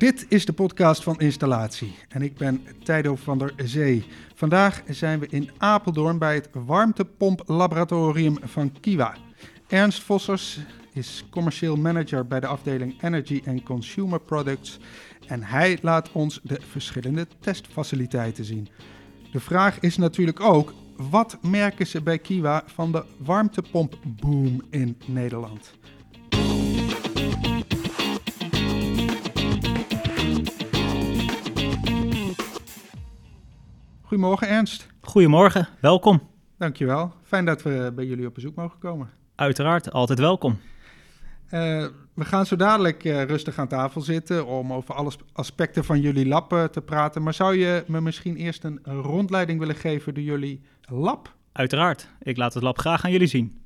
Dit is de podcast van Installatie en ik ben Tijdo van der Zee. Vandaag zijn we in Apeldoorn bij het warmtepomplaboratorium van Kiwa. Ernst Vossers is commercieel manager bij de afdeling Energy and Consumer Products en hij laat ons de verschillende testfaciliteiten zien. De vraag is natuurlijk ook, wat merken ze bij Kiwa van de warmtepompboom in Nederland? Goedemorgen Ernst. Goedemorgen, welkom. Dankjewel. Fijn dat we bij jullie op bezoek mogen komen. Uiteraard, altijd welkom. Uh, we gaan zo dadelijk uh, rustig aan tafel zitten om over alle aspecten van jullie lab uh, te praten. Maar zou je me misschien eerst een rondleiding willen geven door jullie lab? Uiteraard. Ik laat het lab graag aan jullie zien.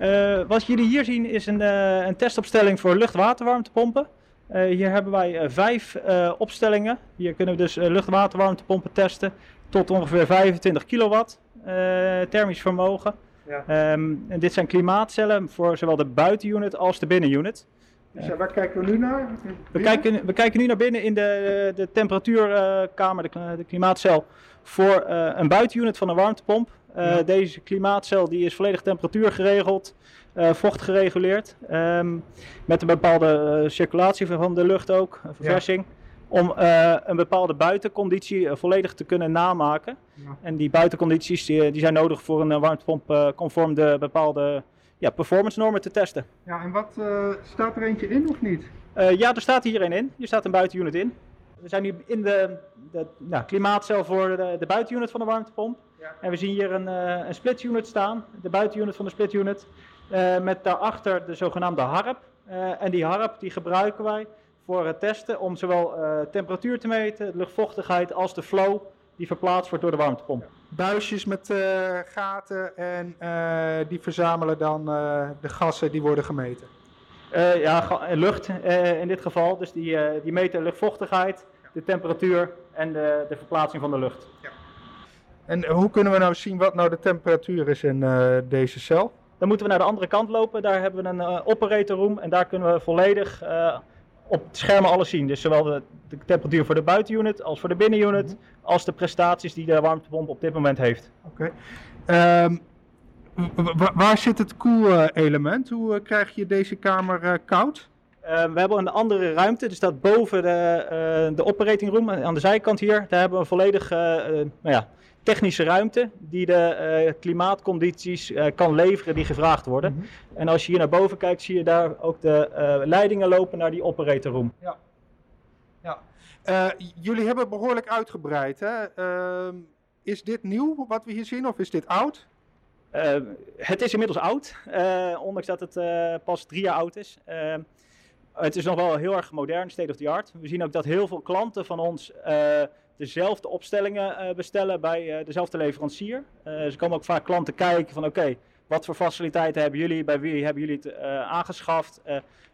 Uh, wat jullie hier zien is een, uh, een testopstelling voor lucht-waterwarmtepompen. Uh, hier hebben wij vijf opstellingen. Hier kunnen we dus lucht-waterwarmtepompen testen tot ongeveer 25 kilowatt thermisch vermogen. Ja. Um, en dit zijn klimaatcellen voor zowel de buitenunit als de binnenunit. Dus waar kijken we nu naar? We kijken, we kijken nu naar binnen in de, de temperatuurkamer, de, de klimaatcel, voor een buitenunit van een warmtepomp. Uh, Deze klimaatcel die is volledig temperatuur geregeld, uh, vocht gereguleerd, um, met een bepaalde circulatie van de lucht ook, verversing. Ja. Om een bepaalde buitenconditie volledig te kunnen namaken. Ja. En die buitencondities die, die, zijn nodig voor een warmtepomp conform de bepaalde ja, performance normen te testen. Ja, en wat staat er eentje in of niet? ja, er staat hier een in. Hier staat een buitenunit in. We zijn nu in de, de nou, klimaatcel voor de, de buitenunit van de warmtepomp. Ja. En we zien hier een, uh, een split unit staan, de buitenunit van de split unit, uh, met daarachter de zogenaamde harp. Uh, en die harp die gebruiken wij voor het testen om zowel temperatuur te meten, luchtvochtigheid als de flow die verplaatst wordt door de warmtepomp. Buisjes met gaten en die verzamelen dan de gassen die worden gemeten. Ja, lucht in dit geval. Dus die, die meten luchtvochtigheid, de temperatuur en de, de verplaatsing van de lucht. Ja. En hoe kunnen we nou zien wat nou de temperatuur is in uh, deze cel? Dan moeten we naar de andere kant lopen. Daar hebben we een uh, operator room en daar kunnen we volledig uh, op het scherm alles zien. Dus zowel de, de, temperatuur voor de buitenunit als voor de binnenunit, mm -hmm. als de prestaties die de warmtepomp op dit moment heeft. Oké. Okay. Um, waar zit het koelelement? Hoe krijg je deze kamer koud? Uh, we hebben een andere ruimte, dus dat boven de, de operating room aan de zijkant hier, daar hebben we volledig uh, nou ja, technische ruimte die de klimaatcondities kan leveren die gevraagd worden. Mm -hmm. En als je hier naar boven kijkt, zie je daar ook de leidingen lopen naar die operator room. Ja. ja. jullie hebben behoorlijk uitgebreid. Hè? Ehm, is dit nieuw wat we hier zien of is dit oud? Het is inmiddels oud, ondanks dat het pas drie jaar oud is. Ehm, het is nog wel heel erg modern, state of the art. We zien ook dat heel veel klanten van ons uh, dezelfde opstellingen bestellen bij dezelfde leverancier. ze komen ook vaak klanten kijken van oké, wat voor faciliteiten hebben jullie, bij wie hebben jullie het aangeschaft,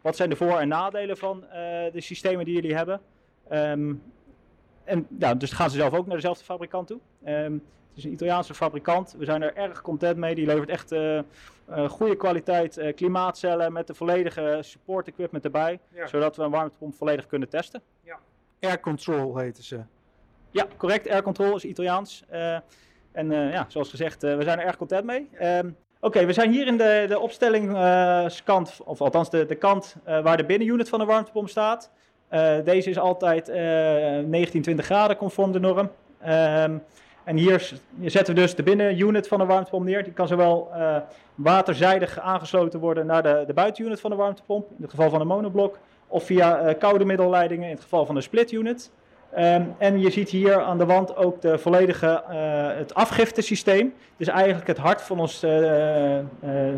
wat zijn de voor- en nadelen van de systemen die jullie hebben. Um, en dus gaan ze zelf ook naar dezelfde fabrikant toe. Het is een Italiaanse fabrikant. We zijn er erg content mee. Die levert echt uh, uh, goede kwaliteit uh, klimaatcellen met de volledige support equipment erbij. Ja. Zodat we een warmtepomp volledig kunnen testen. Ja. Air Control heten ze. Ja, correct. Air Control is Italiaans. en ja, zoals gezegd, we zijn er erg content mee. Um, Oké, okay, we zijn hier in de, de opstellingskant, of althans de, de kant waar de binnenunit van de warmtepomp staat. deze is altijd 19, 20 graden conform de norm. Um, en hier zetten we dus de binnenunit van de warmtepomp neer. Die kan zowel uh, waterzijdig aangesloten worden naar de, de buitenunit van de warmtepomp, in het geval van een monoblok, of via uh, koude middelleidingen in het geval van de splitunit. Um, en je ziet hier aan de wand ook de volledige, uh, het afgiftesysteem. Dus eigenlijk het hart van ons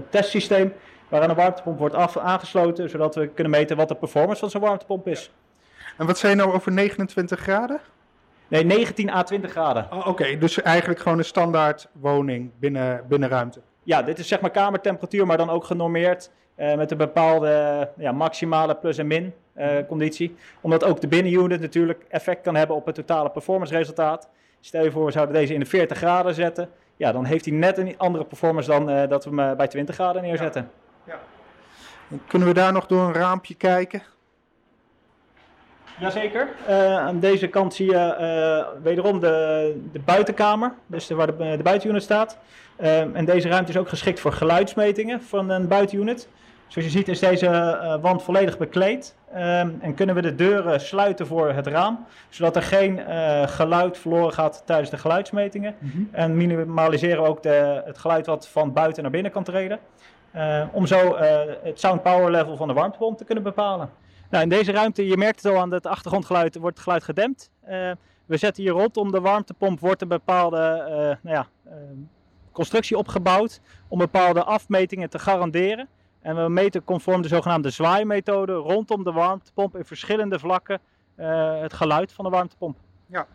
testsysteem, waaraan de warmtepomp wordt aangesloten, zodat we kunnen meten wat de performance van zo'n warmtepomp is. En wat zei je nou over 29 graden? Nee, 19 à 20 graden. Oh, Oké, okay. dus eigenlijk gewoon een standaard woning binnen, binnen ruimte. Ja, dit is zeg maar kamertemperatuur, maar dan ook genormeerd uh, met een bepaalde ja, maximale plus en min uh, conditie. Omdat ook de binnenunit natuurlijk effect kan hebben op het totale performance resultaat. Stel je voor, we zouden deze in de 40 graden zetten. ja, dan heeft hij net een andere performance dan eh, dat we hem bij 20 graden neerzetten. Ja. Kunnen we daar nog door een raampje kijken? Jazeker. Uh, aan deze kant zie je uh, wederom de, de buitenkamer, dus de, waar de, de buitenunit staat. Uh, en deze ruimte is ook geschikt voor geluidsmetingen van een buitenunit. Zoals je ziet is deze wand volledig bekleed. en kunnen we de deuren sluiten voor het raam, zodat er geen geluid verloren gaat tijdens de geluidsmetingen. Mm -hmm. En minimaliseren we ook de, het geluid wat van buiten naar binnen kan treden. om zo het sound power level van de warmtepomp te kunnen bepalen. Nou, in deze ruimte, je merkt het al aan het achtergrondgeluid, wordt het geluid gedempt. Uh, we zetten hier rondom de warmtepomp wordt een bepaalde uh, nou ja, uh, constructie opgebouwd om bepaalde afmetingen te garanderen. En we meten conform de zogenaamde zwaaimethode rondom de warmtepomp in verschillende vlakken het geluid van de warmtepomp. Ja.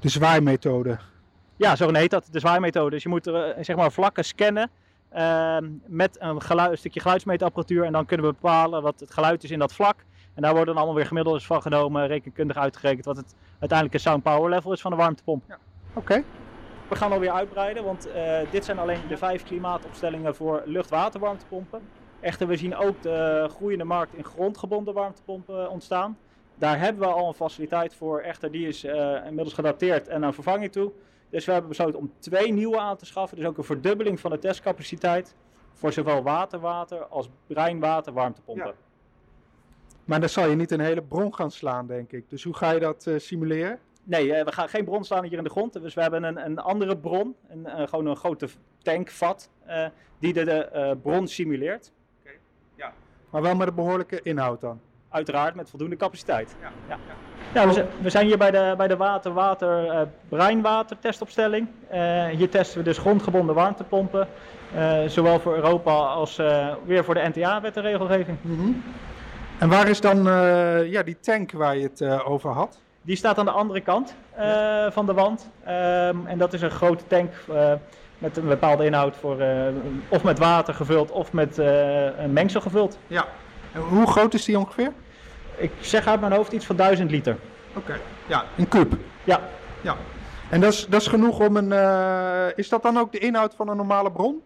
De zwaaimethode. Ja, zo heet dat, de zwaaimethode. Dus je moet zeg maar vlakken scannen met een, geluid, een, stukje geluidsmeetapparatuur. En dan kunnen we bepalen wat het geluid is in dat vlak. En daar worden dan allemaal weer gemiddeldes van genomen, rekenkundig uitgerekend wat het uiteindelijke sound power level is van de warmtepomp. Ja. Oké. Okay. We gaan alweer uitbreiden, want uh, dit zijn alleen de vijf klimaatopstellingen voor lucht-waterwarmtepompen. Echter, we zien ook de groeiende markt in grondgebonden warmtepompen ontstaan. Daar hebben we al een faciliteit voor. Echter, die is uh, inmiddels gedateerd en aan vervanging toe. Dus we hebben besloten om twee nieuwe aan te schaffen. Dus ook een verdubbeling van de testcapaciteit voor zowel waterwater als breinwater warmtepompen. Ja. Maar dan zal je niet een hele bron gaan slaan, denk ik. Dus hoe ga je dat uh, simuleren? Nee, uh, we gaan geen bron slaan hier in de grond. Dus we hebben een, een andere bron, een, uh, gewoon een grote tankvat, die de, de bron simuleert. Okay. Ja. Maar wel met een behoorlijke inhoud dan? Uiteraard met voldoende capaciteit. Ja. ja. ja. Ja, we, we, zijn hier bij de, bij de water-water-breinwater uh, testopstelling. Uh, hier testen we dus grondgebonden warmtepompen. Uh, zowel voor Europa als weer voor de NTA-wet en regelgeving. Mm -hmm. En waar is dan ja, die tank waar je het over had? Die staat aan de andere kant ja. van de wand. Um, en dat is een grote tank met een bepaalde inhoud voor of met water gevuld of met een mengsel gevuld. Ja. En hoe groot is die ongeveer? Ik zeg uit mijn hoofd iets van 1000 liter. Oké, okay. ja, een kub. Ja. ja. En dat is, dat is genoeg om een. Uh, is dat dan ook de inhoud van een normale bron?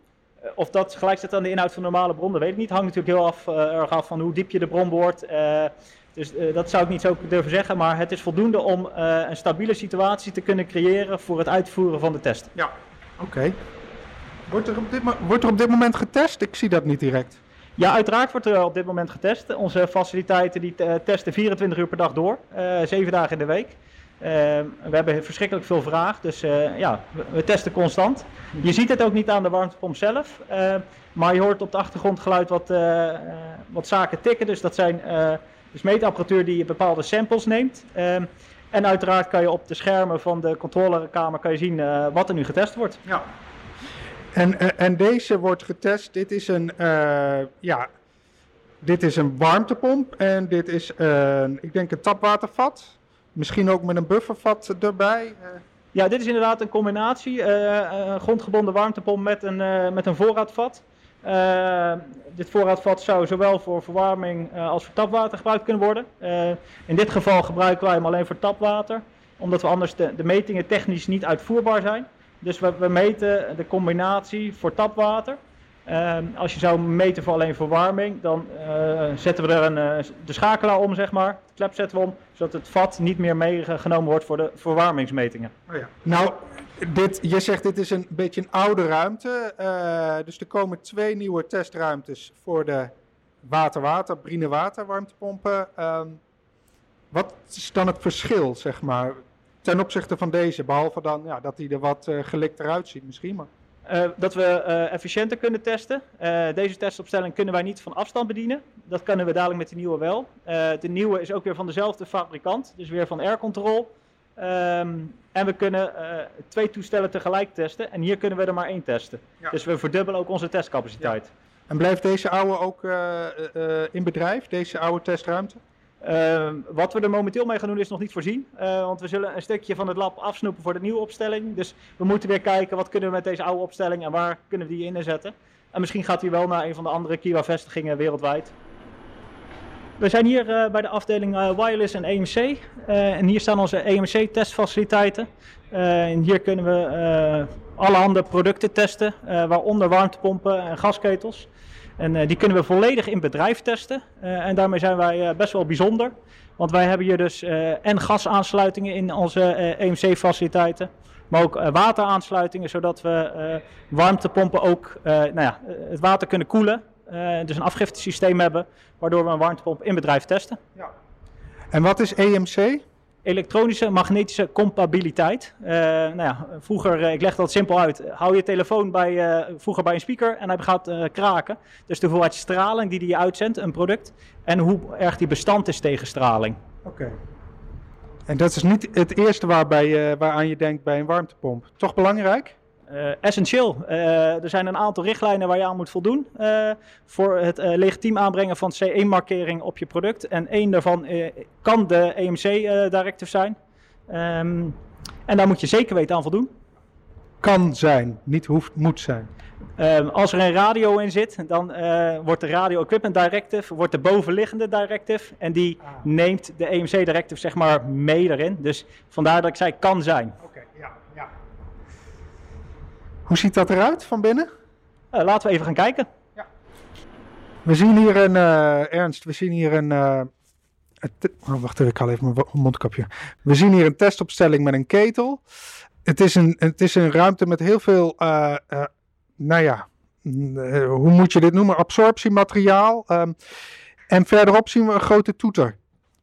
Of dat gelijk zit aan de inhoud van een normale bron, dat weet ik niet. Hangt natuurlijk heel af, uh, erg af van hoe diep je de bron boort. Uh, dus dat zou ik niet zo durven zeggen. Maar het is voldoende om een stabiele situatie te kunnen creëren voor het uitvoeren van de test. Ja, oké. Okay. Wordt, er op dit, wordt er op dit moment getest? Ik zie dat niet direct. Ja, uiteraard wordt er op dit moment getest. Onze faciliteiten die testen 24 uur per dag door, uh, 7 dagen in de week. Uh, we hebben verschrikkelijk veel vraag, dus ja, we, testen constant. Je ziet het ook niet aan de warmtepomp zelf, maar je hoort op de achtergrond geluid wat, wat zaken tikken. Dus dat zijn dus meetapparatuur die bepaalde samples neemt. en uiteraard kan je op de schermen van de controlekamer kan je zien wat er nu getest wordt. Ja. En, en deze wordt getest. Dit is een, uh, ja, dit is een warmtepomp en dit is een, ik denk een tapwatervat. Misschien ook met een buffervat erbij. Ja, dit is inderdaad een combinatie. Uh, een grondgebonden warmtepomp met een, met een voorraadvat. Dit voorraadvat zou zowel voor verwarming als voor tapwater gebruikt kunnen worden. in dit geval gebruiken wij hem alleen voor tapwater, omdat we anders de, de metingen technisch niet uitvoerbaar zijn. Dus we, we meten de combinatie voor tapwater. Uh, als je zou meten voor alleen verwarming, dan uh, zetten we er een, uh, de schakelaar om, zeg maar. De klep zetten we om, zodat het vat niet meer meegenomen wordt voor de verwarmingsmetingen. Oh ja. Nou, dit, je zegt dit is een beetje een oude ruimte. Eh, dus er komen twee nieuwe testruimtes voor de water-water, brine-water warmtepompen. Ehm, wat is dan het verschil, zeg maar? Ten opzichte van deze. Behalve dan ja, dat hij er wat uh, gelikter uitziet misschien. Maar... Uh, dat we uh, efficiënter kunnen testen. deze testopstelling kunnen wij niet van afstand bedienen. Dat kunnen we dadelijk met de nieuwe wel. de nieuwe is ook weer van dezelfde fabrikant, dus weer van Air Control. Um, en we kunnen twee toestellen tegelijk testen. En hier kunnen we er maar één testen. Ja. Dus we verdubbelen ook onze testcapaciteit. Ja. En blijft deze oude ook in bedrijf, deze oude testruimte? Uh, wat we er momenteel mee gaan doen is nog niet voorzien. Uh, want we zullen een stukje van het lab afsnoepen voor de nieuwe opstelling. Dus we moeten weer kijken wat kunnen we met deze oude opstelling en waar kunnen we die inzetten. En misschien gaat hij wel naar een van de andere Kiwa-vestigingen wereldwijd. We zijn hier uh, bij de afdeling uh, Wireless en EMC. En hier staan onze EMC-testfaciliteiten. en hier kunnen we allerhande producten testen, waaronder warmtepompen en gasketels. En die kunnen we volledig in bedrijf testen. en daarmee zijn wij best wel bijzonder. Want wij hebben hier dus en gasaansluitingen in onze EMC-faciliteiten. Maar ook wateraansluitingen, zodat we warmtepompen ook nou ja, het water kunnen koelen. Dus een afgiftesysteem hebben, waardoor we een warmtepomp in bedrijf testen. Ja. En wat is EMC? Elektronische magnetische compatibiliteit. Uh, nou ja, vroeger, uh, ik leg dat simpel uit, hou je telefoon bij, vroeger bij een speaker en hij gaat kraken. Dus de hoeveelheid straling die die uitzendt, een product, en hoe erg die bestand is tegen straling. Oké. En dat is niet het eerste waarbij, waaraan je denkt bij een warmtepomp. Toch belangrijk? Uh, essentieel. Uh, er zijn een aantal richtlijnen waar je aan moet voldoen uh, voor het legitiem aanbrengen van CE-markering op je product. En één daarvan kan de EMC-directive zijn. Um, en daar moet je zeker weten aan voldoen. Kan zijn, niet hoeft, moet zijn. Um, als er een radio in zit, dan wordt de Radio Equipment Directive, wordt de bovenliggende directive. En die ah. neemt de EMC-directive zeg maar mee erin. Dus vandaar dat ik zei kan zijn. Hoe ziet dat eruit van binnen? Uh, laten we even gaan kijken. Ja. We zien hier een, uh, Ernst, we zien hier een... Uh, oh, wacht even, ik haal even mijn mondkapje. We zien hier een testopstelling met een ketel. Het is een, het is een ruimte met heel veel, nou ja, hoe moet je dit noemen? Absorptiemateriaal. Um, en verderop zien we een grote toeter. Een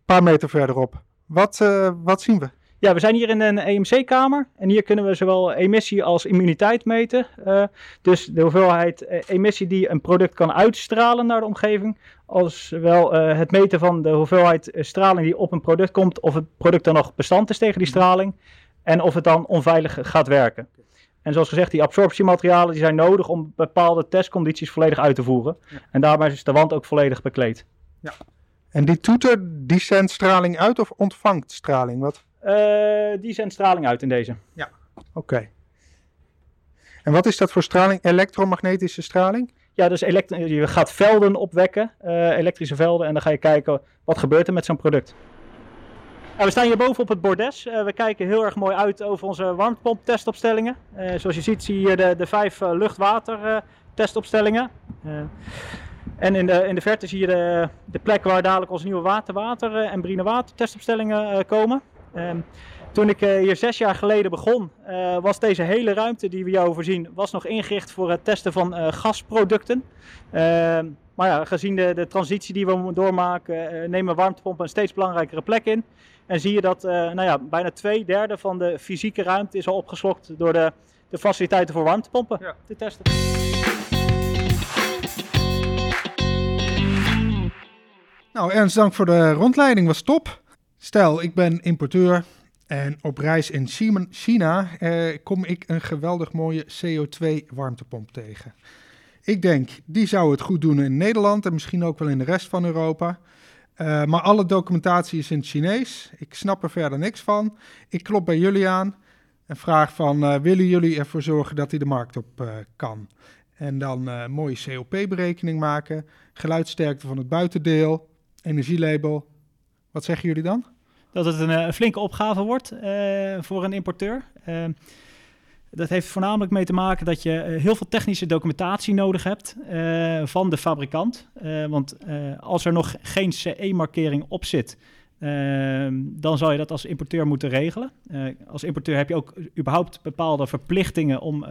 paar meter verderop. Wat, wat zien we? Ja, we zijn hier in een EMC-kamer en hier kunnen we zowel emissie als immuniteit meten. Uh, dus de hoeveelheid uh, emissie die een product kan uitstralen naar de omgeving, als wel uh, het meten van de hoeveelheid straling die op een product komt, of het product dan nog bestand is tegen die straling en of het dan onveilig gaat werken. En zoals gezegd, die absorptiematerialen die zijn nodig om bepaalde testcondities volledig uit te voeren. En daarbij is de wand ook volledig bekleed. Ja. En die toeter, die zendt straling uit of ontvangt straling? Wat? Uh, die zendt straling uit in deze. Ja, oké. En wat is dat voor straling? Elektromagnetische straling? Ja, dus je gaat velden opwekken, uh, elektrische velden, en dan ga je kijken wat gebeurt er met zo'n product. we staan hier boven op het bordes. Uh, we kijken heel erg mooi uit over onze warmtepomptestopstellingen. zoals je ziet zie je de, de vijf lucht-water testopstellingen. en in de, in de verte zie je de, de plek waar dadelijk onze nieuwe water-water en brine water testopstellingen komen. Ehm, toen ik uh, hier zes jaar geleden begon, uh, was deze hele ruimte die we jou voorzien, was nog ingericht voor het testen van uh, gasproducten. Ehm, maar ja, gezien de, de, transitie die we doormaken, nemen warmtepompen een steeds belangrijkere plek in. En zie je dat nou ja, bijna twee derde van de fysieke ruimte is al opgeslokt door de, de faciliteiten voor warmtepompen ja. te testen. Nou, Ernst, dank voor de rondleiding. Was top. Stel, ik ben importeur en op reis in China eh, kom ik een geweldig mooie CO2-warmtepomp tegen. Ik denk, die zou het goed doen in Nederland en misschien ook wel in de rest van Europa. Uh, maar alle documentatie is in het Chinees. Ik snap er verder niks van. Ik klop bij jullie aan en vraag van, uh, willen jullie ervoor zorgen dat hij de markt op uh, kan? En dan mooie COP-berekening maken, geluidsterkte van het buitendeel, energielabel. Wat zeggen jullie dan? dat het een, eh, flinke opgave wordt eh, voor een importeur. Eh, dat heeft voornamelijk mee te maken dat je heel veel technische documentatie nodig hebt van de fabrikant. want als er nog geen CE-markering op zit, dan zal je dat als importeur moeten regelen. als importeur heb je ook überhaupt bepaalde verplichtingen om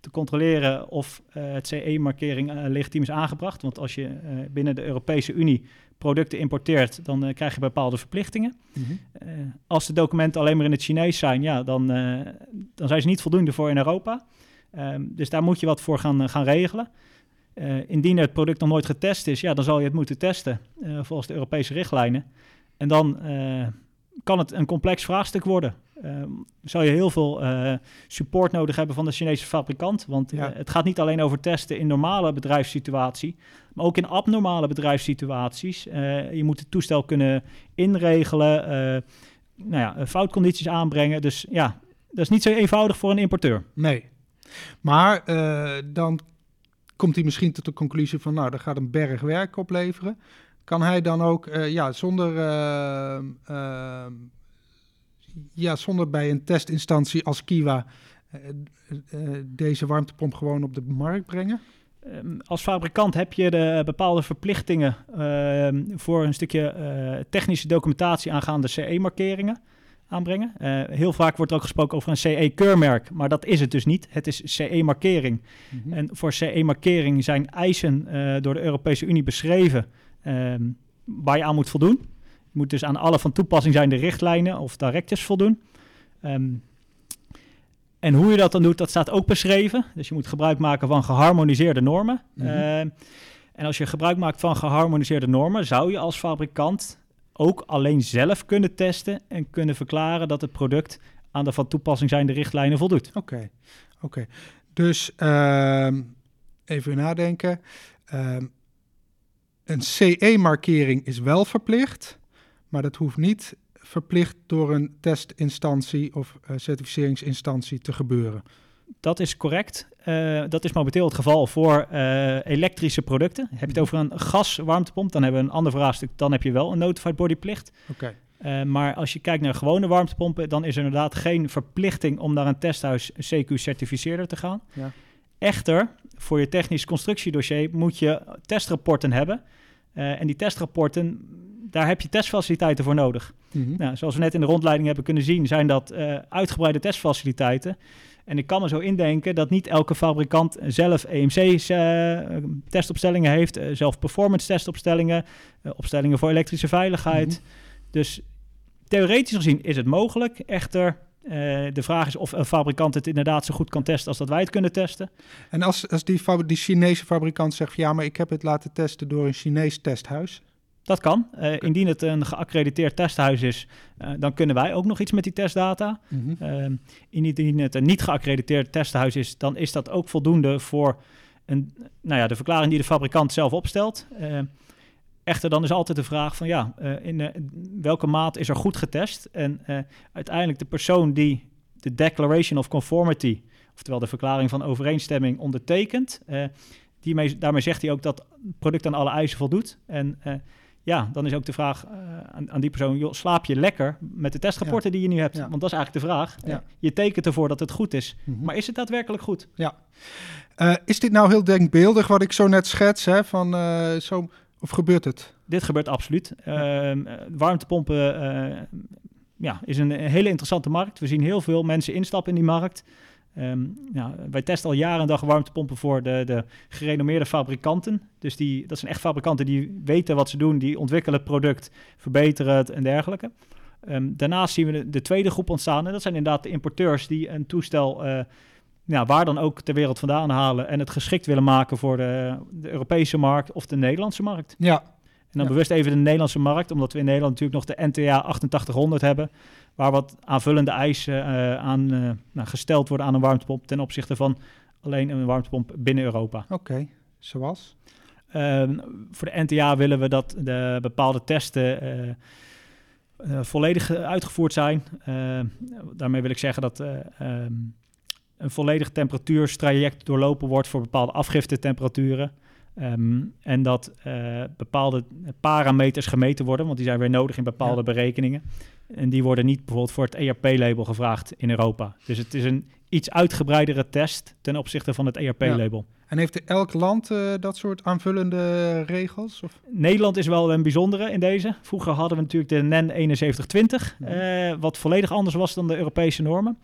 te controleren of het CE-markering legitiem is aangebracht. Want als je binnen de Europese Unie producten importeert, dan uh, krijg je bepaalde verplichtingen. Mhm. Eh, als de documenten alleen maar in het Chinees zijn, ja, dan, uh, dan zijn ze niet voldoende voor in Europa. Ehm, dus daar moet je wat voor gaan, gaan regelen. indien het product nog nooit getest is, ja, dan zal je het moeten testen volgens de Europese richtlijnen. En dan kan het een complex vraagstuk worden. Uh, zou je heel veel uh, support nodig hebben van de Chinese fabrikant. Want uh, het gaat niet alleen over testen in normale bedrijfssituatie, maar ook in abnormale bedrijfssituaties. Eh, je moet het toestel kunnen inregelen, nou ja, foutcondities aanbrengen. Dus ja, dat is niet zo eenvoudig voor een importeur. Nee, maar dan komt hij misschien tot de conclusie van, nou, dat gaat een berg werk opleveren. Kan hij dan ook ja, zonder, ehm, ehm, ja, zonder bij een testinstantie als Kiwa deze warmtepomp gewoon op de markt brengen? Ehm, als fabrikant heb je de bepaalde verplichtingen ehm, voor een stukje eh, technische documentatie aangaande CE-markeringen aanbrengen. Uh, heel vaak wordt er ook gesproken over een CE-keurmerk, maar dat is het dus niet. Het is CE-markering. Mhm. En voor CE-markering zijn eisen door de Europese Unie beschreven ehm, waar je aan moet voldoen. Je moet dus aan alle van toepassing zijn de richtlijnen of directives voldoen. Um, en hoe je dat dan doet, dat staat ook beschreven. Dus je moet gebruik maken van geharmoniseerde normen. Mhm. Eh, en als je gebruik maakt van geharmoniseerde normen, zou je als fabrikant ook alleen zelf kunnen testen en kunnen verklaren dat het product aan de van toepassing zijnde richtlijnen voldoet. Oké, oké. Dus uh, even nadenken. Uh, een CE-markering is wel verplicht, maar dat hoeft niet verplicht door een testinstantie of uh, certificeringsinstantie te gebeuren. Dat is correct. Uh, dat is momenteel het geval voor uh, elektrische producten. Heb je het over een gaswarmtepomp, dan hebben we een ander vraagstuk. Dan heb je wel een notified body plicht. Oké. Okay. maar als je kijkt naar gewone warmtepompen, dan is er inderdaad geen verplichting om naar een testhuis CQ-certificeerder te gaan. Ja. Echter, voor je technisch constructiedossier moet je testrapporten hebben. en die testrapporten daar heb je testfaciliteiten voor nodig. Mhm. nou, zoals we net in de rondleiding hebben kunnen zien, zijn dat uh, uitgebreide testfaciliteiten. En ik kan me zo indenken dat niet elke fabrikant zelf uh, eh, heeft, zelf performance testopstellingen, opstellingen voor elektrische veiligheid. Mhm. Dus theoretisch gezien is het mogelijk. Echter, de vraag is of een fabrikant het inderdaad zo goed kan testen als dat wij het kunnen testen. En als, als die, die Chinese fabrikant zegt, ja, maar ik heb het laten testen door een Chinees testhuis, dat kan. Uh, indien het een geaccrediteerd testhuis is, uh, dan kunnen wij ook nog iets met die testdata. Mm -hmm. indien het een niet geaccrediteerd testhuis is, dan is dat ook voldoende voor een, nou ja, de verklaring die de fabrikant zelf opstelt. Echter, dan is altijd de vraag van ja, in welke maat is er goed getest? En uiteindelijk de persoon die de Declaration of Conformity, oftewel de verklaring van overeenstemming, ondertekent. die mee, daarmee zegt hij ook dat het product aan alle eisen voldoet. En ja, dan is ook de vraag uh, aan, aan, die persoon: joh, slaap je lekker met de testrapporten die je nu hebt? Want dat is eigenlijk de vraag. Ja. je tekent ervoor dat het goed is, mm -hmm. maar is het daadwerkelijk goed? Ja. Uh, is dit nou heel denkbeeldig wat ik zo net schets? Hè? Van, uh, zo, of gebeurt het? Dit gebeurt absoluut. Ehm, warmtepompen ja, is een hele interessante markt. We zien heel veel mensen instappen in die markt. Um, nou, wij testen al jaren en dag warmtepompen voor de, de gerenommeerde fabrikanten. Dus die, dat zijn echt fabrikanten die weten wat ze doen, die ontwikkelen het product, verbeteren het en dergelijke. Um, daarnaast zien we de, de, tweede groep ontstaan en dat zijn inderdaad de importeurs die een toestel uh, ja, waar dan ook ter wereld vandaan halen en het geschikt willen maken voor de, de Europese markt of de Nederlandse markt. Ja, en dan bewust even de Nederlandse markt, omdat we in Nederland natuurlijk nog de NTA 8800 hebben, waar wat aanvullende eisen uh, aan uh, nou, gesteld worden aan een warmtepomp ten opzichte van alleen een warmtepomp binnen Europa. Oké, zoals? Uh, voor de NTA willen we dat de bepaalde testen uh, volledig uitgevoerd zijn. daarmee wil ik zeggen dat ehm, een volledig temperatuurstraject doorlopen wordt voor bepaalde afgiftetemperaturen. Um, en dat uh, bepaalde parameters gemeten worden, want die zijn weer nodig in bepaalde ja. berekeningen. En die worden niet bijvoorbeeld voor het ERP-label gevraagd in Europa. Dus het is een iets uitgebreidere test ten opzichte van het ERP-label. Ja. En heeft elk land uh, dat soort aanvullende regels? Of? Nederland is wel een bijzondere in deze. Vroeger hadden we natuurlijk de NEN 7120, ja. uh, wat volledig anders was dan de Europese normen.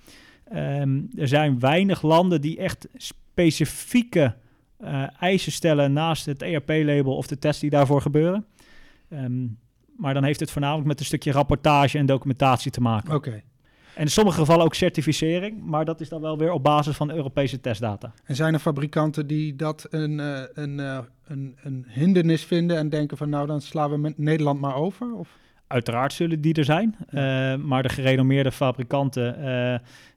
Um, er zijn weinig landen die echt specifieke uh, eisen stellen naast het ERP-label of de tests die daarvoor gebeuren. Um, maar dan heeft het voornamelijk met een stukje rapportage en documentatie te maken. Oké. Okay. En in sommige gevallen ook certificering, maar dat is dan wel weer op basis van Europese testdata. En zijn er fabrikanten die dat een, uh, een, uh, een, een hindernis vinden en denken van nou dan slaan we met Nederland maar over? Of? Uiteraard zullen die er zijn, ja. uh, maar de gerenommeerde fabrikanten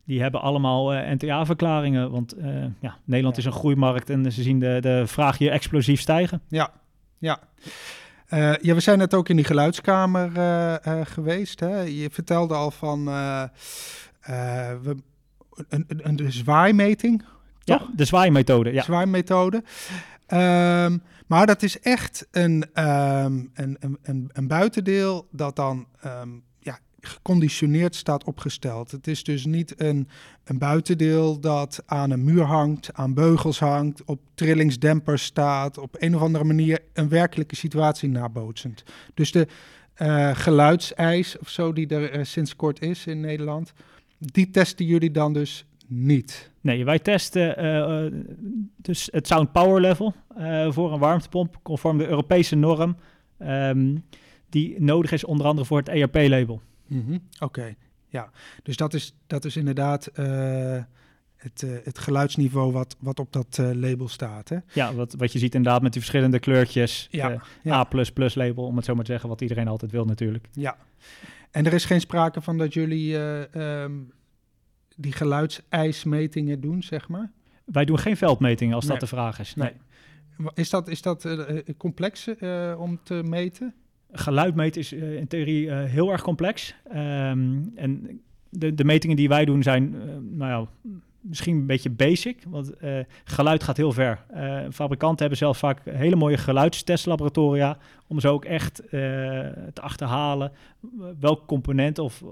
die hebben allemaal uh, NTA-verklaringen. Want uh, ja, Nederland ja. is een groeimarkt en ze zien de, de vraag hier explosief stijgen. Ja, ja. Uh, ja, we zijn net ook in die geluidskamer geweest. Hè? Je vertelde al van we, een, een, een zwaaimeting. Ja, de zwaaimethode. Ja. Zwaaimethode. Ehm, maar dat is echt een, ehm, een, een, een, een buitendeel dat dan ehm, geconditioneerd staat opgesteld. Het is dus niet een, een buitendeel dat aan een muur hangt, aan beugels hangt, op trillingsdempers staat, op een of andere manier een werkelijke situatie nabootsend. Dus de uh, geluidseis of zo die er uh, sinds kort is in Nederland, die testen jullie dan dus niet? Nee, wij testen uh, dus het sound power level voor een warmtepomp conform de Europese norm um, die nodig is onder andere voor het ERP-label. Mm -hmm. Oké, ja. Dus dat is, dat is inderdaad het, uh, het geluidsniveau wat, wat op dat uh, label staat. Hè? Ja, wat, wat je ziet inderdaad met die verschillende kleurtjes. Ja, uh, ja. A++ label, om het zo maar te zeggen, wat iedereen altijd wil natuurlijk. Ja, en er is geen sprake van dat jullie um, die geluidseismetingen doen, zeg maar? Wij doen geen veldmetingen als nee. dat de vraag is. Nee. nee. Is dat, is dat complex om te meten? Geluid meten is in theorie heel erg complex. Um, en de, de metingen die wij doen zijn, nou ja misschien een beetje basic, want uh, geluid gaat heel ver. Uh, fabrikanten hebben zelfs vaak hele mooie geluidstestlaboratoria om zo ook echt uh, te achterhalen welk component of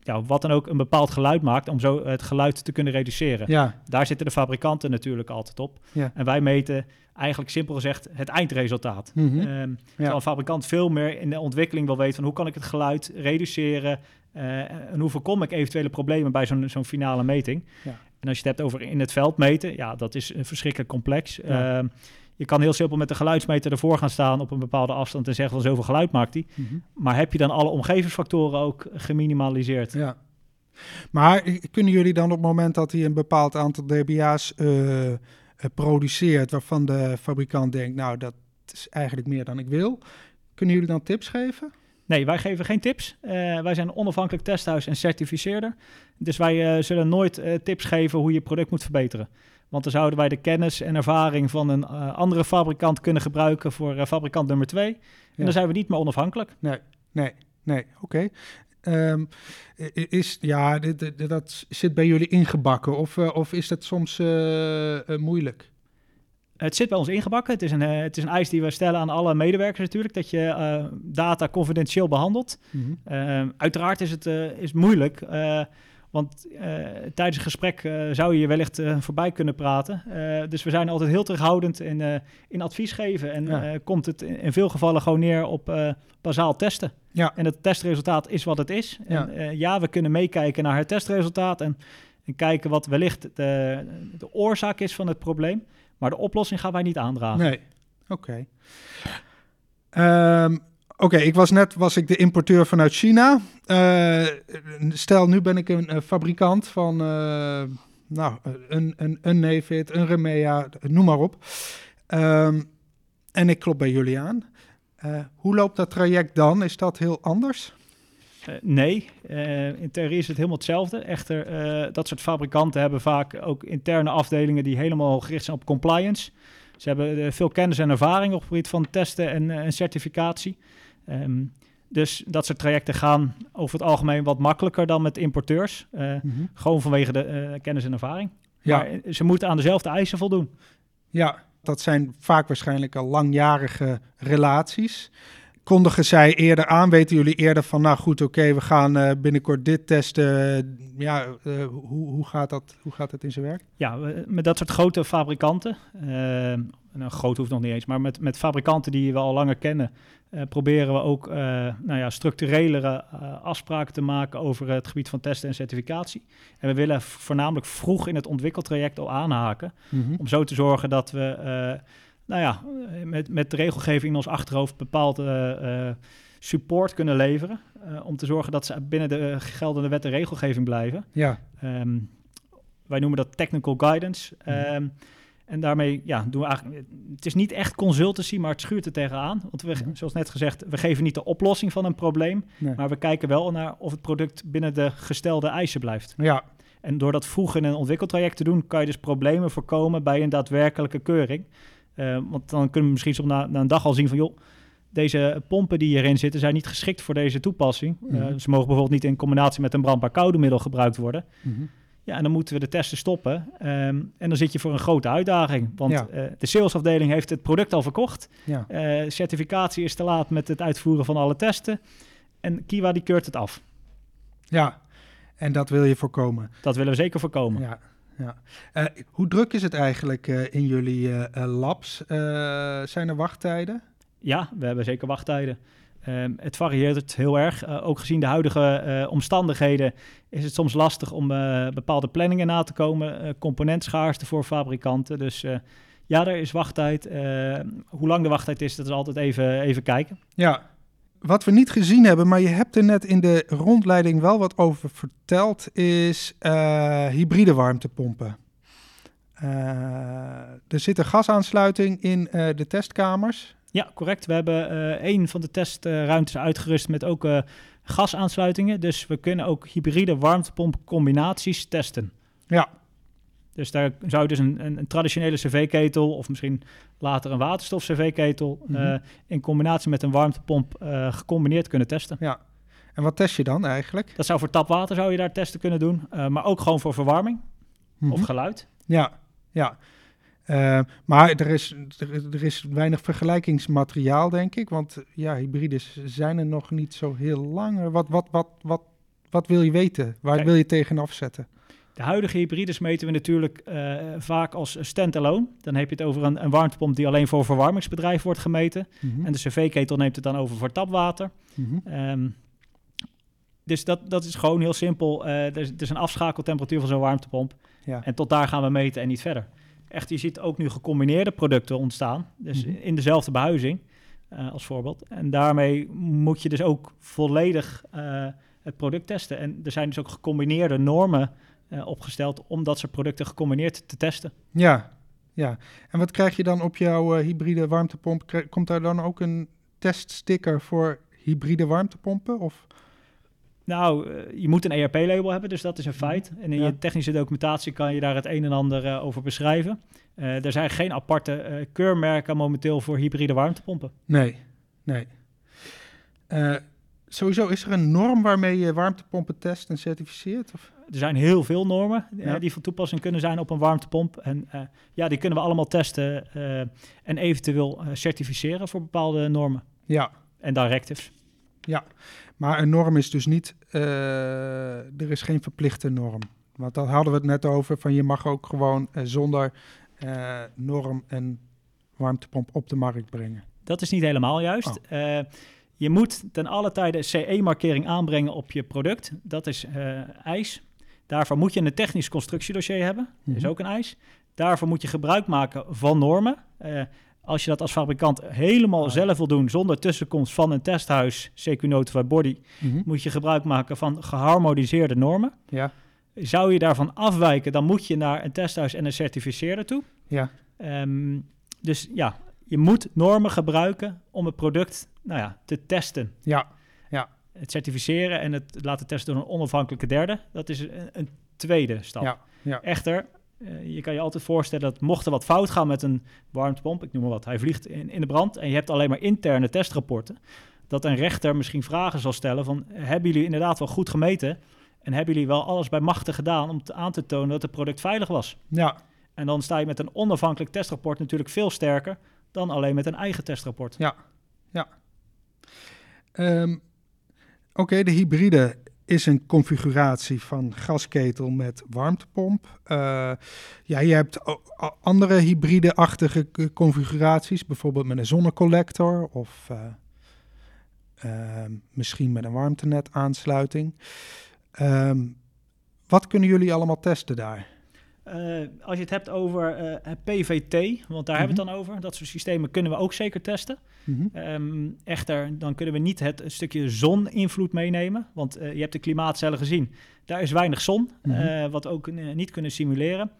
ja, wat dan ook een bepaald geluid maakt om zo het geluid te kunnen reduceren. Ja. Daar zitten de fabrikanten natuurlijk altijd op. Ja. En wij meten eigenlijk simpel gezegd het eindresultaat. Mm -hmm. um, ja. een fabrikant veel meer in de ontwikkeling wil weten van hoe kan ik het geluid reduceren uh, en hoe voorkom ik eventuele problemen bij zo'n zo'n finale meting. Ja. En als je het hebt over in het veld meten, ja, dat is verschrikkelijk complex. Ja. Uh, je kan heel simpel met de geluidsmeter ervoor gaan staan op een bepaalde afstand en zeggen van zoveel geluid maakt die. Mm -hmm. Maar heb je dan alle omgevingsfactoren ook geminimaliseerd? Ja. Maar kunnen jullie dan op het moment dat hij een bepaald aantal dBA's uh, produceert, waarvan de fabrikant denkt, nou dat is eigenlijk meer dan ik wil, kunnen jullie dan tips geven? Nee, wij geven geen tips. Uh, wij zijn een onafhankelijk testhuis en certificeerder. Dus wij uh, zullen nooit uh, tips geven hoe je product moet verbeteren. Want dan zouden wij de kennis en ervaring van een andere fabrikant kunnen gebruiken voor fabrikant nummer twee. En ja. dan zijn we niet meer onafhankelijk. Nee, nee, nee, oké. Okay. Um, is, ja, dit, dit, dat zit bij jullie ingebakken of, of is dat soms moeilijk? Het zit bij ons ingebakken. Het is, een, het is een eis die we stellen aan alle medewerkers natuurlijk, dat je uh, data confidentieel behandelt. Mm -hmm. uh, uiteraard is het is moeilijk, want tijdens een gesprek zou je je wellicht voorbij kunnen praten. dus we zijn altijd heel terughoudend in, in advies geven en ja. komt het in, in, veel gevallen gewoon neer op bazaal testen. Ja. En het testresultaat is wat het is. Ja. En ja, we kunnen meekijken naar het testresultaat en, en kijken wat wellicht de, de oorzaak is van het probleem. Maar de oplossing gaan wij niet aandragen. Nee, oké. Okay. Um, Oké, ik was net was ik de importeur vanuit China. Uh, stel, nu ben ik een, een fabrikant van uh, nou, een, een, een Nevid, een Remea, noem maar op. Um, en ik klop bij jullie aan. Hoe loopt dat traject dan? Is dat heel anders? Nee, in theorie is het helemaal hetzelfde. Echter, dat soort fabrikanten hebben vaak ook interne afdelingen die helemaal gericht zijn op compliance. Ze hebben veel kennis en ervaring op het gebied van testen en, en certificatie. Um, dus dat soort trajecten gaan over het algemeen wat makkelijker dan met importeurs. Mm -hmm. Gewoon vanwege de kennis en ervaring. Ja. Maar ze moeten aan dezelfde eisen voldoen. Ja, dat zijn vaak waarschijnlijk al langjarige relaties kondigen zij eerder aan? Weten jullie eerder van, nou goed, oké, okay, we gaan uh, binnenkort dit testen. Ja, hoe, hoe, gaat dat, hoe gaat het in zijn werk? Ja, met dat soort grote fabrikanten, nou, groot hoeft nog niet eens, maar met, met fabrikanten die we al langer kennen, proberen we ook nou ja, structurelere afspraken te maken over het gebied van testen en certificatie. En we willen voornamelijk vroeg in het ontwikkeltraject al aanhaken, mm -hmm. om zo te zorgen dat we nou ja, met, met de regelgeving in ons achterhoofd bepaalde support kunnen leveren. Om te zorgen dat ze binnen de geldende wet en regelgeving blijven. Ja. Um, wij noemen dat technical guidance. Um, en daarmee ja, doen we eigenlijk. Het is niet echt consultancy, maar het schuurt er tegenaan. Want we, mm-hmm. zoals net gezegd, we geven niet de oplossing van een probleem. Nee. Maar we kijken wel naar of het product binnen de gestelde eisen blijft. Ja. En door dat vroeg in een ontwikkeltraject te doen, kan je dus problemen voorkomen bij een daadwerkelijke keuring. Uh, want dan kunnen we misschien zo na, na, een dag al zien van... joh, deze pompen die hierin zitten zijn niet geschikt voor deze toepassing. Mm -hmm. uh, ze mogen bijvoorbeeld niet in combinatie met een brandbaar koude middel gebruikt worden. Mm -hmm. Ja, en dan moeten we de testen stoppen. Ehm, en dan zit je voor een grote uitdaging. Want Ja. eh, de salesafdeling heeft het product al verkocht. Ja. Eh, certificatie is te laat met het uitvoeren van alle testen. En Kiwa die keurt het af. ja, en dat wil je voorkomen. Dat willen we zeker voorkomen. Ja, ja. Eh, hoe druk is het eigenlijk in jullie labs? Zijn er wachttijden? Ja, we hebben zeker wachttijden. Ehm, het varieert heel erg. Eh, ook gezien de huidige eh, omstandigheden is het soms lastig om eh, bepaalde planningen na te komen. Componentschaarste voor fabrikanten. Dus ja, er is wachttijd. Uh, hoe lang de wachttijd is, dat is altijd even, even kijken. Ja, wat we niet gezien hebben, maar je hebt er net in de rondleiding wel wat over verteld, is hybride warmtepompen. Er zit een gasaansluiting in de testkamers. Ja, correct. We hebben uh, een van de testruimtes uitgerust met ook uh, gasaansluitingen. Dus we kunnen ook hybride warmtepompcombinaties testen. Ja. Dus daar zou je dus een, een, een traditionele cv-ketel of misschien later een waterstof-cv-ketel mm -hmm. uh, in combinatie met een warmtepomp gecombineerd kunnen testen. Ja. En wat test je dan eigenlijk? Dat zou voor tapwater zou je daar testen kunnen doen, uh, maar ook gewoon voor verwarming mm -hmm. of geluid. Ja, ja. Uh, maar er is, er, er, is weinig vergelijkingsmateriaal, denk ik. Want ja, hybrides zijn er nog niet zo heel lang. Wat, wat, wat, wat, wat wil je weten? Waar Kijk, wil je tegen afzetten? De huidige hybrides meten we natuurlijk uh, vaak als standalone. Dan heb je het over een, een warmtepomp die alleen voor verwarmingsbedrijf wordt gemeten. Mm -hmm. En de cv-ketel neemt het dan over voor tapwater. Mm -hmm. um, dus dat, dat is gewoon heel simpel. Uh, er, is, er is een afschakeltemperatuur van zo'n warmtepomp. Ja. En tot daar gaan we meten en niet verder. Echt, je ziet ook nu gecombineerde producten ontstaan. Dus mm -hmm. in dezelfde behuizing uh, als voorbeeld. En daarmee moet je dus ook volledig uh, het product testen. En er zijn dus ook gecombineerde normen uh, opgesteld om dat soort producten gecombineerd te testen. Ja, ja. En wat krijg je dan op jouw hybride warmtepomp? Komt daar dan ook een teststicker voor hybride warmtepompen? Of? Nou, uh, je moet een ERP-label hebben, dus dat is een feit. En in ja. je technische documentatie kan je daar het een en ander uh, over beschrijven. Uh, er zijn geen aparte keurmerken momenteel voor hybride warmtepompen. Nee, nee. sowieso, is er een norm waarmee je warmtepompen test en certificeert? Of? Er zijn heel veel normen ja. die van toepassing kunnen zijn op een warmtepomp. En ja, die kunnen we allemaal testen en eventueel certificeren voor bepaalde normen. Ja. En directives. Ja, maar een norm is dus niet, uh, er is geen verplichte norm. Want daar hadden we het net over, van je mag ook gewoon uh, zonder uh, norm een warmtepomp op de markt brengen. Dat is niet helemaal juist. Oh. je moet ten alle tijde CE-markering aanbrengen op je product. Dat is eis. Daarvoor moet je een technisch constructiedossier hebben. Dat mm -hmm. is ook een eis. Daarvoor moet je gebruik maken van normen. Als je dat als fabrikant helemaal ah. zelf wil doen, zonder tussenkomst van een testhuis, CQ Notified Body, mm -hmm. moet je gebruik maken van geharmoniseerde normen. Ja. Zou je daarvan afwijken, dan moet je naar een testhuis en een certificeerder toe. Ja. Um, dus ja, je moet normen gebruiken om het product nou ja, te testen. Ja. ja. Het certificeren en het laten testen door een onafhankelijke derde, dat is een, een tweede stap. Ja. Ja. Echter, uh, je kan je altijd voorstellen dat mocht er wat fout gaan met een warmtepomp, ik noem maar wat, hij vliegt in, in de brand en je hebt alleen maar interne testrapporten, dat een rechter misschien vragen zal stellen van, hebben jullie inderdaad wel goed gemeten en hebben jullie wel alles bij machten gedaan om te, aan te tonen dat het product veilig was? Ja. En dan sta je met een onafhankelijk testrapport natuurlijk veel sterker dan alleen met een eigen testrapport. Ja, ja. Um, Oké, okay, de hybride is een configuratie van gasketel met warmtepomp. Uh, ja, je hebt andere hybride-achtige configuraties, bijvoorbeeld met een zonnecollector of uh, uh, misschien met een warmtenet-aansluiting. Um, wat kunnen jullie allemaal testen daar? Uh, als je het hebt over uh, PVT, want daar hebben we het dan over, dat soort systemen kunnen we ook zeker testen. -hmm. um, echter, dan kunnen we niet het stukje zoninvloed meenemen, want uh, je hebt de klimaatcellen gezien. Daar is weinig zon, mm -hmm. wat we ook niet kunnen simuleren.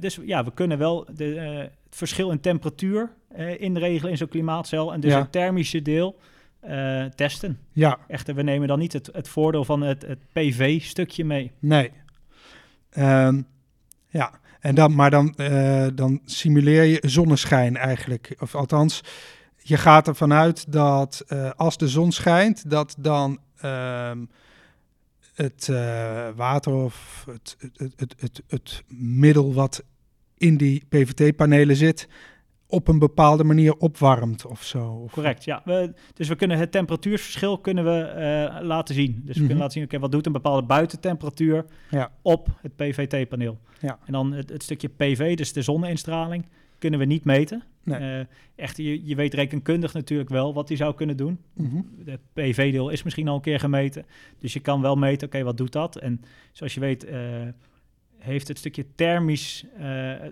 dus ja, we kunnen wel de, het verschil in temperatuur inregelen in zo'n klimaatcel en dus ja. het thermische deel testen. Ja. Echter, we nemen dan niet het, het voordeel van het, het PV-stukje mee. Nee. Um ja, en dan, maar dan, uh, dan simuleer je zonneschijn eigenlijk. Of althans, je gaat ervan uit dat uh, als de zon schijnt, dat dan uh, het eh, water of het, het, het, het, het middel wat in die PVT-panelen zit, op een bepaalde manier opwarmt of zo. Correct, ja. We, dus we kunnen het temperatuursverschil kunnen we eh, laten zien. Dus we Mhm. kunnen laten zien, oké, wat doet een bepaalde buitentemperatuur Ja. op het PVT-paneel. Ja. En dan het, het stukje PV, dus de zonneinstraling, kunnen we niet meten. Nee. Eh, echt, je, je weet rekenkundig natuurlijk wel wat die zou kunnen doen. Mhm. De PV-deel is misschien al een keer gemeten. Dus je kan wel meten, oké, wat doet dat? En zoals je weet, eh, heeft het stukje thermisch, eh,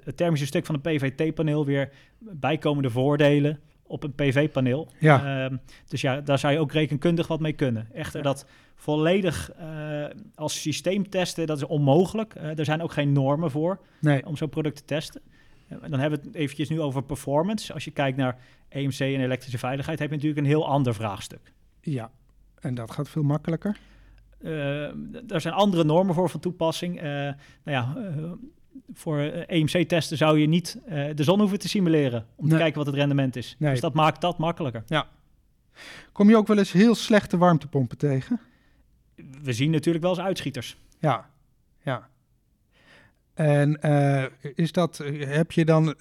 het thermische stuk van een PVT-paneel weer bijkomende voordelen op een PV-paneel. Ja. Ehm, dus ja, daar zou je ook rekenkundig wat mee kunnen. Echter, dat volledig eh, als systeem testen, dat is onmogelijk. Eh, er zijn ook geen normen voor Nee. om zo'n product te testen. En dan hebben we het eventjes nu over performance. Als je kijkt naar EMC en elektrische veiligheid, heb je natuurlijk een heel ander vraagstuk. Ja. En dat gaat veel makkelijker. Eh, er zijn andere normen voor van toepassing. Eh, nou ja, eh, voor EMC-testen zou je niet de zon hoeven te simuleren om te kijken wat het rendement is. Nee. Dus dat maakt dat makkelijker. Kom je ook wel eens heel slechte warmtepompen tegen? We zien natuurlijk wel eens uitschieters. Ja. Ja. En is dat, heb je dan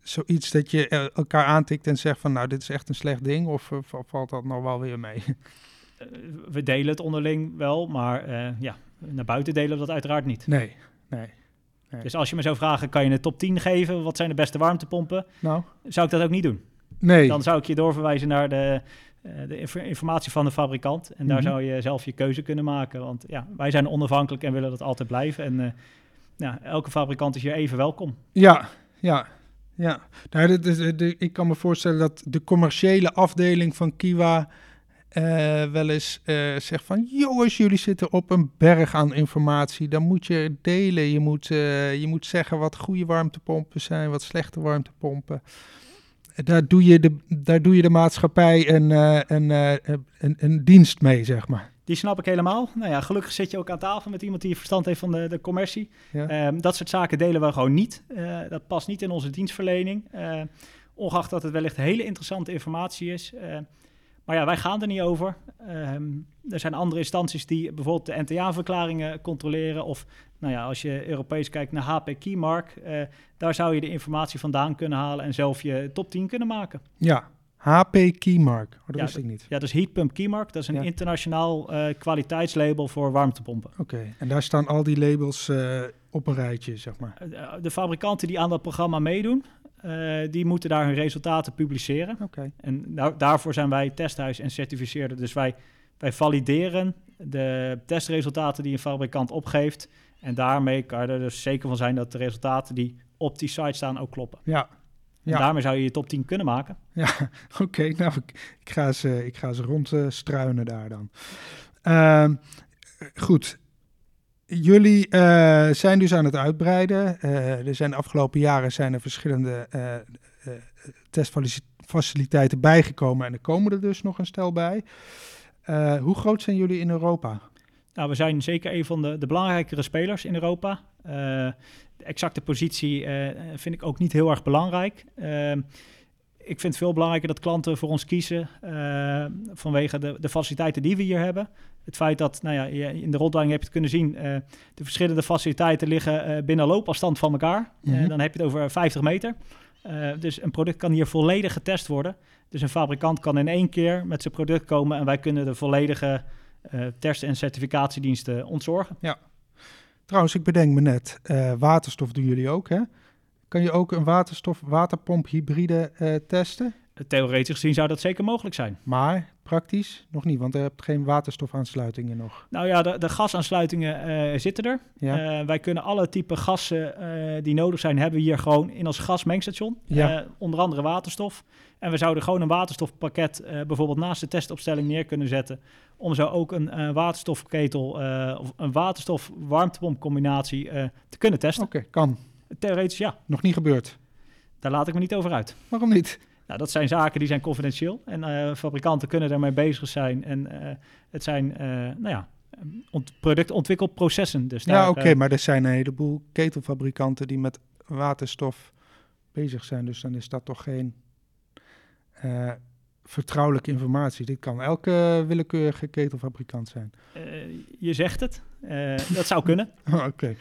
zoiets dat je elkaar aantikt en zegt van nou dit is echt een slecht ding of valt dat nog wel weer mee? Eh, we delen het onderling wel, maar eh, ja, naar buiten delen we dat uiteraard niet. Nee, nee. Nee. Dus als je me zou vragen, kan je een top 10 geven? Wat zijn de beste warmtepompen? Nou, Zou ik dat ook niet doen. nee. Dan zou ik je doorverwijzen naar de, eh, de inf- informatie van de fabrikant. En daar Mhm. zou je zelf je keuze kunnen maken. Want ja, wij zijn onafhankelijk en willen dat altijd blijven. En ja, elke fabrikant is hier even welkom. Ja, ja, ja. Nou, dit is- ik kan me voorstellen dat de commerciële afdeling van Kiwa eh, wel eens eh, zegt van... jongens, jullie zitten op een berg aan informatie. Dan moet je delen. Je moet, eh, je moet zeggen wat goede warmtepompen zijn, wat slechte warmtepompen. Daar doe je de, daar doe je de maatschappij een, een, een, een dienst mee, zeg maar. Die snap ik helemaal. Nou ja, gelukkig zit je ook aan tafel met iemand die verstand heeft van de, de commercie. Ja. Ehm, dat soort zaken delen we gewoon niet. Dat past niet in onze dienstverlening. Eh, ongeacht dat het wellicht hele interessante informatie is. Eh, maar ja, wij gaan er niet over. Ehm, er zijn andere instanties die bijvoorbeeld de NTA-verklaringen controleren. Of nou ja, als je Europees kijkt naar HP Keymark, eh, daar zou je de informatie vandaan kunnen halen en zelf je top 10 kunnen maken. Ja, HP Keymark. Oh, dat Ja, wist ik niet. Ja, dus Heatpump Keymark, dat is een Ja. internationaal eh, kwaliteitslabel voor warmtepompen. Oké, en daar staan al die labels eh, op een rijtje, zeg maar. De fabrikanten die aan dat programma meedoen, eh, die moeten daar hun resultaten publiceren. Oké. En nou, daarvoor zijn wij testhuis en certificeerder. Dus wij, wij valideren de testresultaten die een fabrikant opgeeft. En daarmee kan je er dus zeker van zijn dat de resultaten die op die site staan ook kloppen. Ja, En Ja. daarmee zou je je top 10 kunnen maken. Ja, oké. nou, ik, ik ga ze, ik ga ze rondstruinen daar dan. Ehm, goed. Jullie eh, zijn dus aan het uitbreiden. Eh, er zijn de afgelopen jaren zijn er verschillende eh, testfaciliteiten bijgekomen en er komen er dus nog een stel bij. Hoe groot zijn jullie in Europa? Nou, we zijn zeker een van de, de belangrijkere spelers in Europa. De exacte positie vind ik ook niet heel erg belangrijk. Ik vind het veel belangrijker dat klanten voor ons kiezen eh, vanwege de, de faciliteiten die we hier hebben. Het feit dat, nou ja, je- in de rondleiding heb je het kunnen zien, eh, de verschillende faciliteiten liggen eh, binnen loopafstand van elkaar. Mhm. dan heb je het over 50 meter. Dus een product kan hier volledig getest worden. Dus een fabrikant kan in één keer met zijn product komen en wij kunnen de volledige test- en certificatiediensten ontzorgen. Trouwens, ik bedenk me net, waterstof doen jullie ook, hè? Kan je ook een waterstof-waterpomp hybride eh, testen? Theoretisch gezien zou dat zeker mogelijk zijn. Maar praktisch nog niet, want je hebt geen waterstofaansluitingen nog. Nou ja, de, de gasaansluitingen eh, zitten er. Ja, Eh, wij kunnen alle type gassen eh, die nodig zijn, hebben we hier gewoon in ons gasmengstation. Ja. Eh, onder andere waterstof. En we zouden gewoon een waterstofpakket eh, bijvoorbeeld naast de testopstelling neer kunnen zetten. Om zo ook een eh, waterstofketel eh, of een waterstof-warmtepompcombinatie eh, te kunnen testen. oké, kan. Theoretisch ja, Nog niet gebeurd. daar laat ik me niet over uit. Waarom niet? Nou, dat zijn zaken die zijn confidentieel. En eh, fabrikanten kunnen daarmee bezig zijn. En eh, het zijn, eh, nou ja, ont productontwikkelprocessen. Dus ja, oké, maar er zijn een heleboel ketelfabrikanten die met waterstof bezig zijn. Dus dan is dat toch geen vertrouwelijke informatie. Dit kan elke willekeurige ketelfabrikant zijn. Uh, je zegt het. Uh, dat zou kunnen. Oké.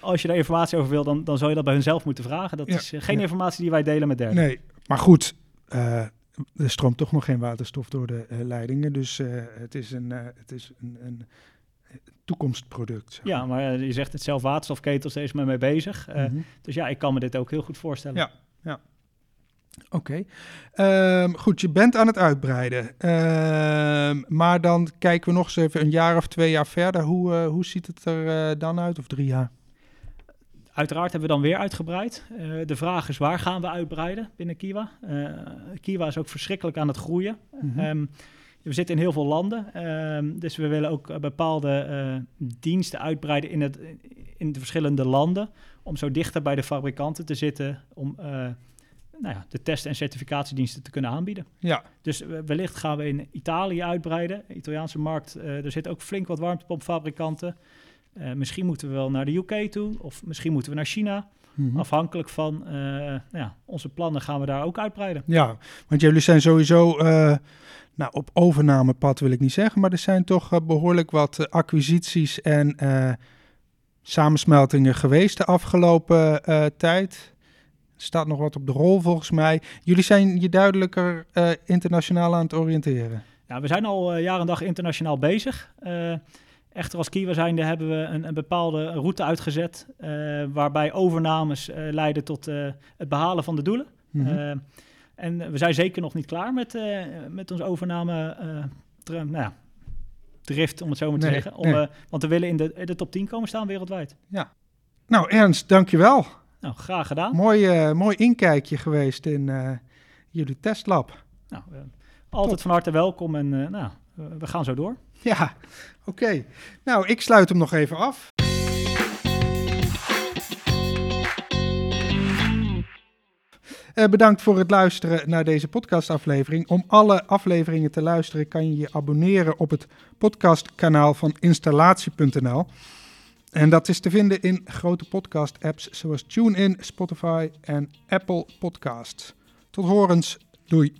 Als je daar informatie over wil, dan, dan zou je dat bij hunzelf moeten vragen. Dat Ja, is uh, geen ja. informatie die wij delen met derden. Nee, maar goed. eh, er stroomt toch nog geen waterstof door de eh, leidingen. Dus eh, het is een, eh, het is een, een toekomstproduct. zeg Ja, maar eh, je zegt het zelf, waterstofketels, daar is men mee bezig. Eh, Mhm. Dus ja, ik kan me dit ook heel goed voorstellen. Ja. Oké. Ehm, goed, je bent aan het uitbreiden. Ehm, maar dan kijken we nog eens even een jaar of twee jaar verder. Hoe, eh, hoe ziet het er eh, dan uit? Of drie jaar? Uiteraard hebben we dan weer uitgebreid. Eh, de vraag is waar gaan we uitbreiden binnen Kiwa? Kiwa is ook verschrikkelijk aan het groeien. Mhm. Ehm, we zitten in heel veel landen, dus we willen ook bepaalde diensten uitbreiden in, het, in de verschillende landen. Om zo dichter bij de fabrikanten te zitten, om nou ja, de test- en certificatiediensten te kunnen aanbieden. Ja, Dus wellicht gaan we in Italië uitbreiden. De Italiaanse markt, eh, er zitten ook flink wat warmtepompfabrikanten. Eh, misschien moeten we wel naar de UK toe, of misschien moeten we naar China. Mhm. Afhankelijk van eh, nou ja, onze plannen gaan we daar ook uitbreiden. ja, want jullie zijn sowieso nou, op overnamepad wil ik niet zeggen. Maar er zijn toch eh, behoorlijk wat acquisities en samensmeltingen geweest de afgelopen tijd. Staat nog wat op de rol volgens mij. Jullie zijn je duidelijker eh, internationaal aan het oriënteren. Ja, we zijn al eh, jaar en dag internationaal bezig. Eh, echter als Kiwa zijnde hebben we een, een bepaalde route uitgezet... waarbij overnames leiden tot het behalen van de doelen. Mhm. En we zijn zeker nog niet klaar met, met onze overname nou ja, drift, om het zo maar te Nee, zeggen. Om, nee. want we willen in de, in de top 10 komen staan wereldwijd. Nou, Ernst, dankjewel. Nou, graag gedaan. Mooi, eh, mooi inkijkje geweest in eh, jullie testlab. Nou, eh, altijd van harte welkom en nou, we gaan zo door. Ja, oké. Nou, ik sluit hem nog even af. Bedankt voor het luisteren naar deze podcastaflevering. Om alle afleveringen te luisteren kan je je abonneren op het podcastkanaal van installatie.nl. En dat is te vinden in grote podcast-apps zoals TuneIn, Spotify en Apple Podcasts. Tot horens. Doei.